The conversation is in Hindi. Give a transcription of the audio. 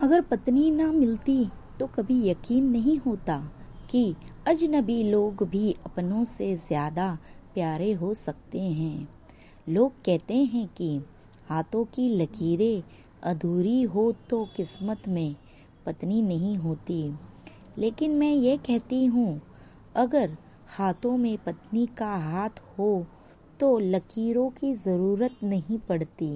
अगर पत्नी ना मिलती तो कभी यकीन नहीं होता कि अजनबी लोग भी अपनों से ज़्यादा प्यारे हो सकते हैं। लोग कहते हैं कि हाथों की लकीरें अधूरी हो तो किस्मत में पत्नी नहीं होती। लेकिन मैं ये कहती हूँ, अगर हाथों में पत्नी का हाथ हो तो लकीरों की ज़रूरत नहीं पड़ती।